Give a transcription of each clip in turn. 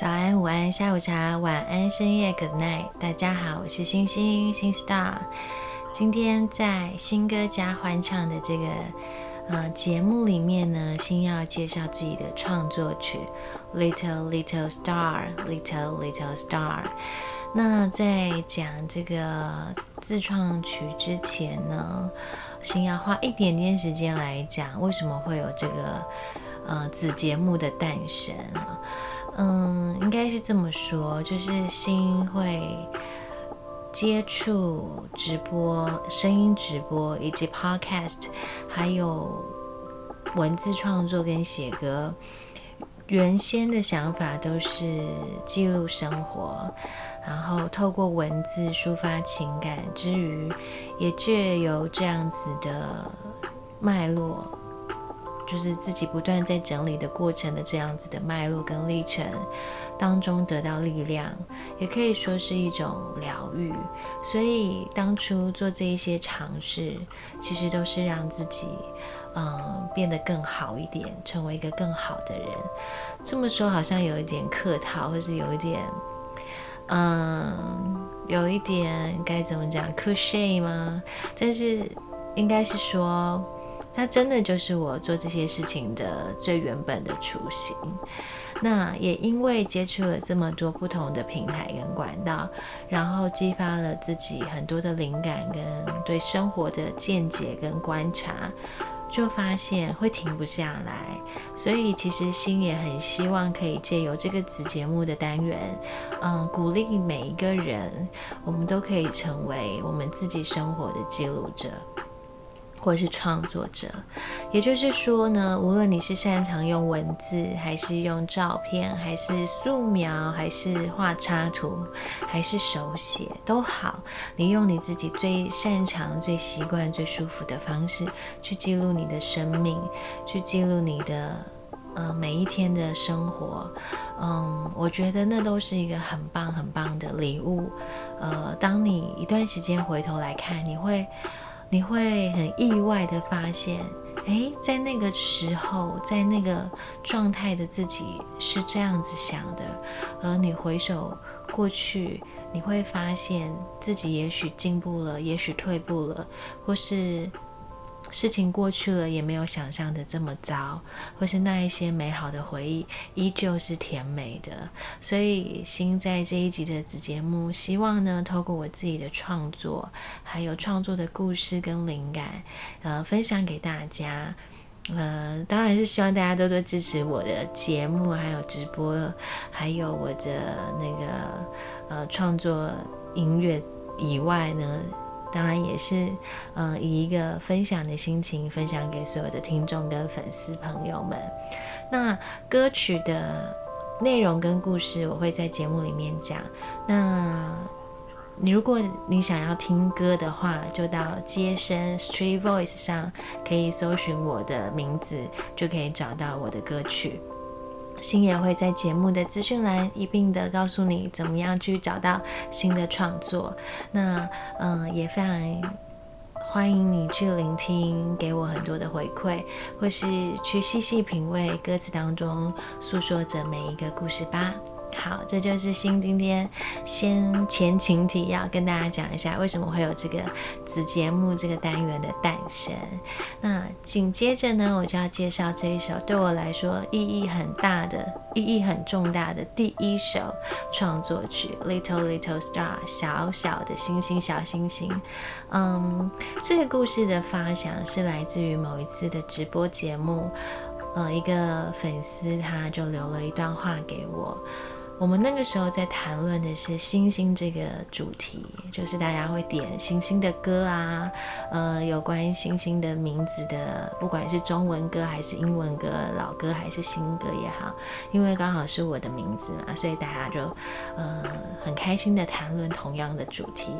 早安、午安、下午茶、晚安、深夜，Good night。大家好，我是星星星 Star。今天在新歌加欢唱的这个呃节目里面呢，星要介绍自己的创作曲《Little Little Star》，Little Little Star。那在讲这个自创曲之前呢，先要花一点点时间来讲为什么会有这个呃子节目的诞生啊。嗯，应该是这么说，就是新会接触直播、声音直播以及 podcast，还有文字创作跟写歌。原先的想法都是记录生活。然后透过文字抒发情感之余，也借由这样子的脉络，就是自己不断在整理的过程的这样子的脉络跟历程当中得到力量，也可以说是一种疗愈。所以当初做这一些尝试，其实都是让自己嗯变得更好一点，成为一个更好的人。这么说好像有一点客套，或是有一点。嗯，有一点该怎么讲 c u s h y 吗？但是应该是说，它真的就是我做这些事情的最原本的雏形。那也因为接触了这么多不同的平台跟管道，然后激发了自己很多的灵感跟对生活的见解跟观察。就发现会停不下来，所以其实心也很希望可以借由这个子节目的单元，嗯，鼓励每一个人，我们都可以成为我们自己生活的记录者。或是创作者，也就是说呢，无论你是擅长用文字，还是用照片，还是素描，还是画插图，还是手写都好，你用你自己最擅长、最习惯、最舒服的方式去记录你的生命，去记录你的呃每一天的生活，嗯，我觉得那都是一个很棒、很棒的礼物。呃，当你一段时间回头来看，你会。你会很意外的发现，诶，在那个时候，在那个状态的自己是这样子想的，而你回首过去，你会发现自己也许进步了，也许退步了，或是。事情过去了，也没有想象的这么糟，或是那一些美好的回忆依旧是甜美的。所以，新在这一集的子节目，希望呢，透过我自己的创作，还有创作的故事跟灵感，呃，分享给大家。呃，当然是希望大家多多支持我的节目，还有直播，还有我的那个呃创作音乐以外呢。当然也是，呃，以一个分享的心情分享给所有的听众跟粉丝朋友们。那歌曲的内容跟故事，我会在节目里面讲。那你如果你想要听歌的话，就到街声 Street Voice 上可以搜寻我的名字，就可以找到我的歌曲。星也会在节目的资讯栏一并的告诉你怎么样去找到新的创作。那嗯，也非常欢迎你去聆听，给我很多的回馈，或是去细细品味歌词当中诉说着每一个故事吧。好，这就是新今天先前情提要，跟大家讲一下为什么会有这个子节目这个单元的诞生。那紧接着呢，我就要介绍这一首对我来说意义很大的、意义很重大的第一首创作曲《Little Little Star》小小的星星，小星星。嗯，这个故事的发想是来自于某一次的直播节目，呃，一个粉丝他就留了一段话给我。我们那个时候在谈论的是星星这个主题，就是大家会点星星的歌啊，呃，有关于星星的名字的，不管是中文歌还是英文歌，老歌还是新歌也好，因为刚好是我的名字嘛，所以大家就呃很开心的谈论同样的主题。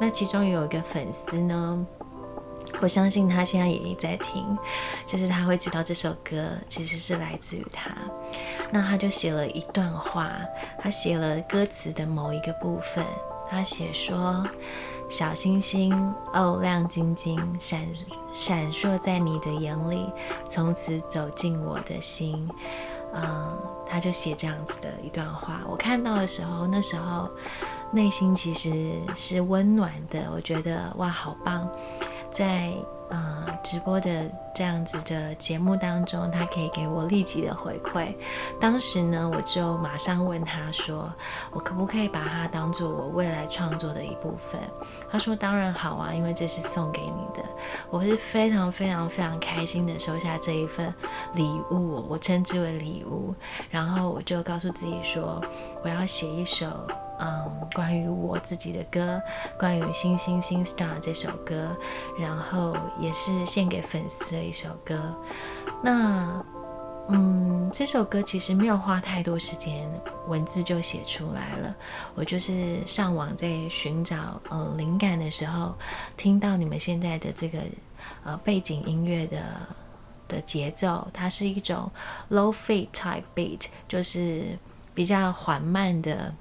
那其中有一个粉丝呢。我相信他现在也在听，就是他会知道这首歌其实是来自于他。那他就写了一段话，他写了歌词的某一个部分，他写说：“小星星哦，亮晶晶，闪闪烁在你的眼里，从此走进我的心。”嗯，他就写这样子的一段话。我看到的时候，那时候内心其实是温暖的。我觉得哇，好棒，在。呃，直播的这样子的节目当中，他可以给我立即的回馈。当时呢，我就马上问他说：“我可不可以把它当做我未来创作的一部分？”他说：“当然好啊，因为这是送给你的。”我是非常非常非常开心的收下这一份礼物，我称之为礼物。然后我就告诉自己说：“我要写一首。”嗯，关于我自己的歌，关于《星星星 Star》这首歌，然后也是献给粉丝的一首歌。那，嗯，这首歌其实没有花太多时间，文字就写出来了。我就是上网在寻找呃灵感的时候，听到你们现在的这个呃背景音乐的的节奏，它是一种 low fade type beat，就是比较缓慢的。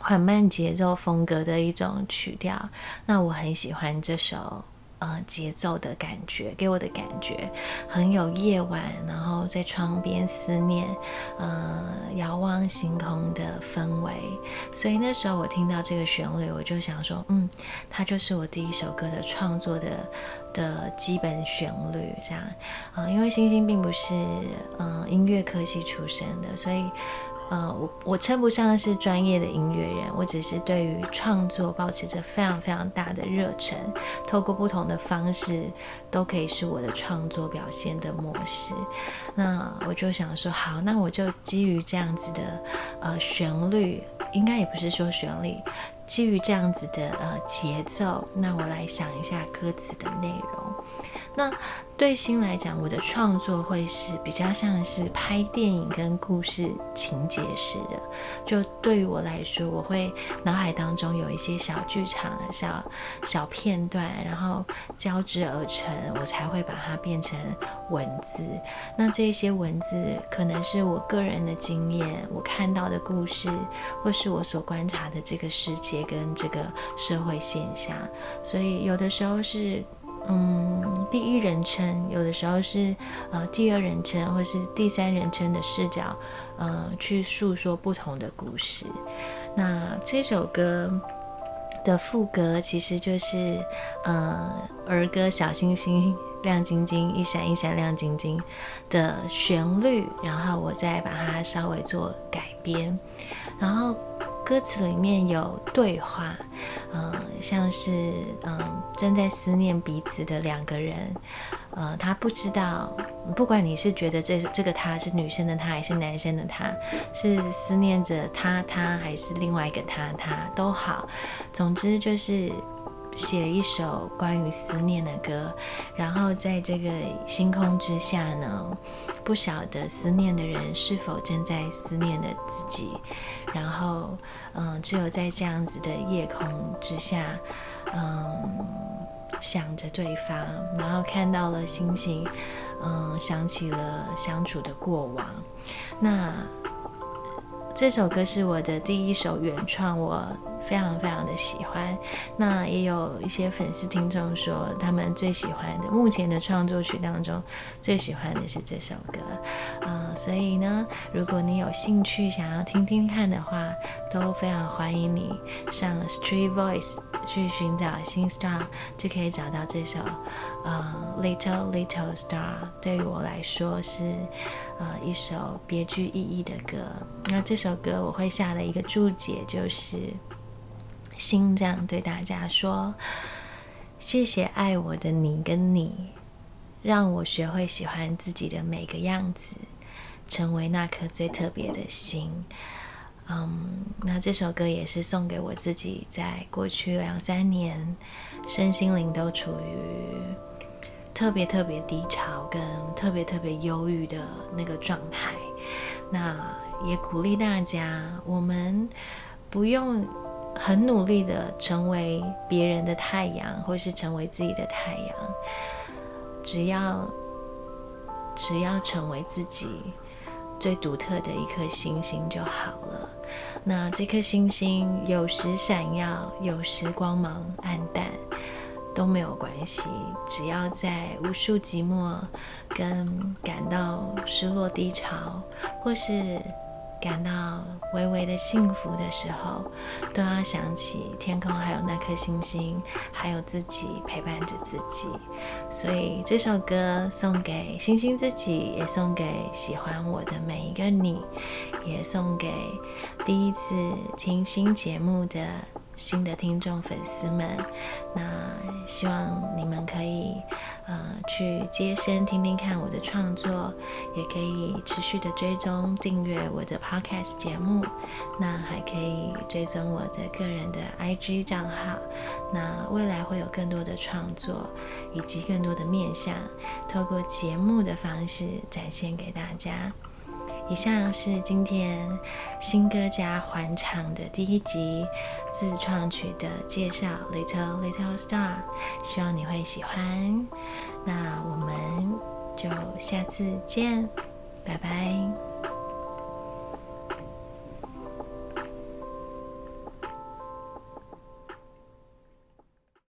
缓慢节奏风格的一种曲调，那我很喜欢这首呃节奏的感觉，给我的感觉很有夜晚，然后在窗边思念，呃遥望星空的氛围。所以那时候我听到这个旋律，我就想说，嗯，它就是我第一首歌的创作的的基本旋律，这样啊，因为星星并不是嗯音乐科系出身的，所以。呃，我我称不上是专业的音乐人，我只是对于创作保持着非常非常大的热忱，透过不同的方式都可以是我的创作表现的模式。那我就想说，好，那我就基于这样子的呃旋律，应该也不是说旋律，基于这样子的呃节奏，那我来想一下歌词的内容。那对新来讲，我的创作会是比较像是拍电影跟故事情节式的。就对于我来说，我会脑海当中有一些小剧场、小小片段，然后交织而成，我才会把它变成文字。那这些文字可能是我个人的经验，我看到的故事，或是我所观察的这个世界跟这个社会现象。所以有的时候是。嗯，第一人称有的时候是呃第二人称或是第三人称的视角，呃去诉说不同的故事。那这首歌的副歌其实就是呃儿歌《小星星亮晶晶一闪一闪亮晶晶》的旋律，然后我再把它稍微做改编，然后。歌词里面有对话，嗯，像是嗯正在思念彼此的两个人，呃，他不知道，不管你是觉得这这个他是女生的他还是男生的他，是思念着他他还是另外一个他他都好，总之就是。写一首关于思念的歌，然后在这个星空之下呢，不晓得思念的人是否正在思念的自己，然后，嗯，只有在这样子的夜空之下，嗯，想着对方，然后看到了星星，嗯，想起了相处的过往，那这首歌是我的第一首原创，我。非常非常的喜欢，那也有一些粉丝听众说，他们最喜欢的目前的创作曲当中，最喜欢的是这首歌，嗯，所以呢，如果你有兴趣想要听听看的话，都非常欢迎你上 Street Voice 去寻找新 Star，就可以找到这首，嗯，Little Little Star，对于我来说是，呃，一首别具意义的歌。那这首歌我会下的一个注解就是。心这样对大家说：“谢谢爱我的你跟你，让我学会喜欢自己的每个样子，成为那颗最特别的心。”嗯，那这首歌也是送给我自己，在过去两三年，身心灵都处于特别特别低潮跟特别特别忧郁的那个状态。那也鼓励大家，我们不用。很努力的成为别人的太阳，或是成为自己的太阳，只要只要成为自己最独特的一颗星星就好了。那这颗星星有时闪耀，有时光芒暗淡，都没有关系，只要在无数寂寞跟感到失落低潮，或是。感到微微的幸福的时候，都要想起天空还有那颗星星，还有自己陪伴着自己。所以这首歌送给星星自己，也送给喜欢我的每一个你，也送给第一次听新节目的。新的听众粉丝们，那希望你们可以呃去接声听听看我的创作，也可以持续的追踪订阅我的 podcast 节目，那还可以追踪我的个人的 IG 账号，那未来会有更多的创作以及更多的面向，透过节目的方式展现给大家。以上是今天新歌家环唱的第一集自创曲的介绍，Little Little Star，希望你会喜欢。那我们就下次见，拜拜。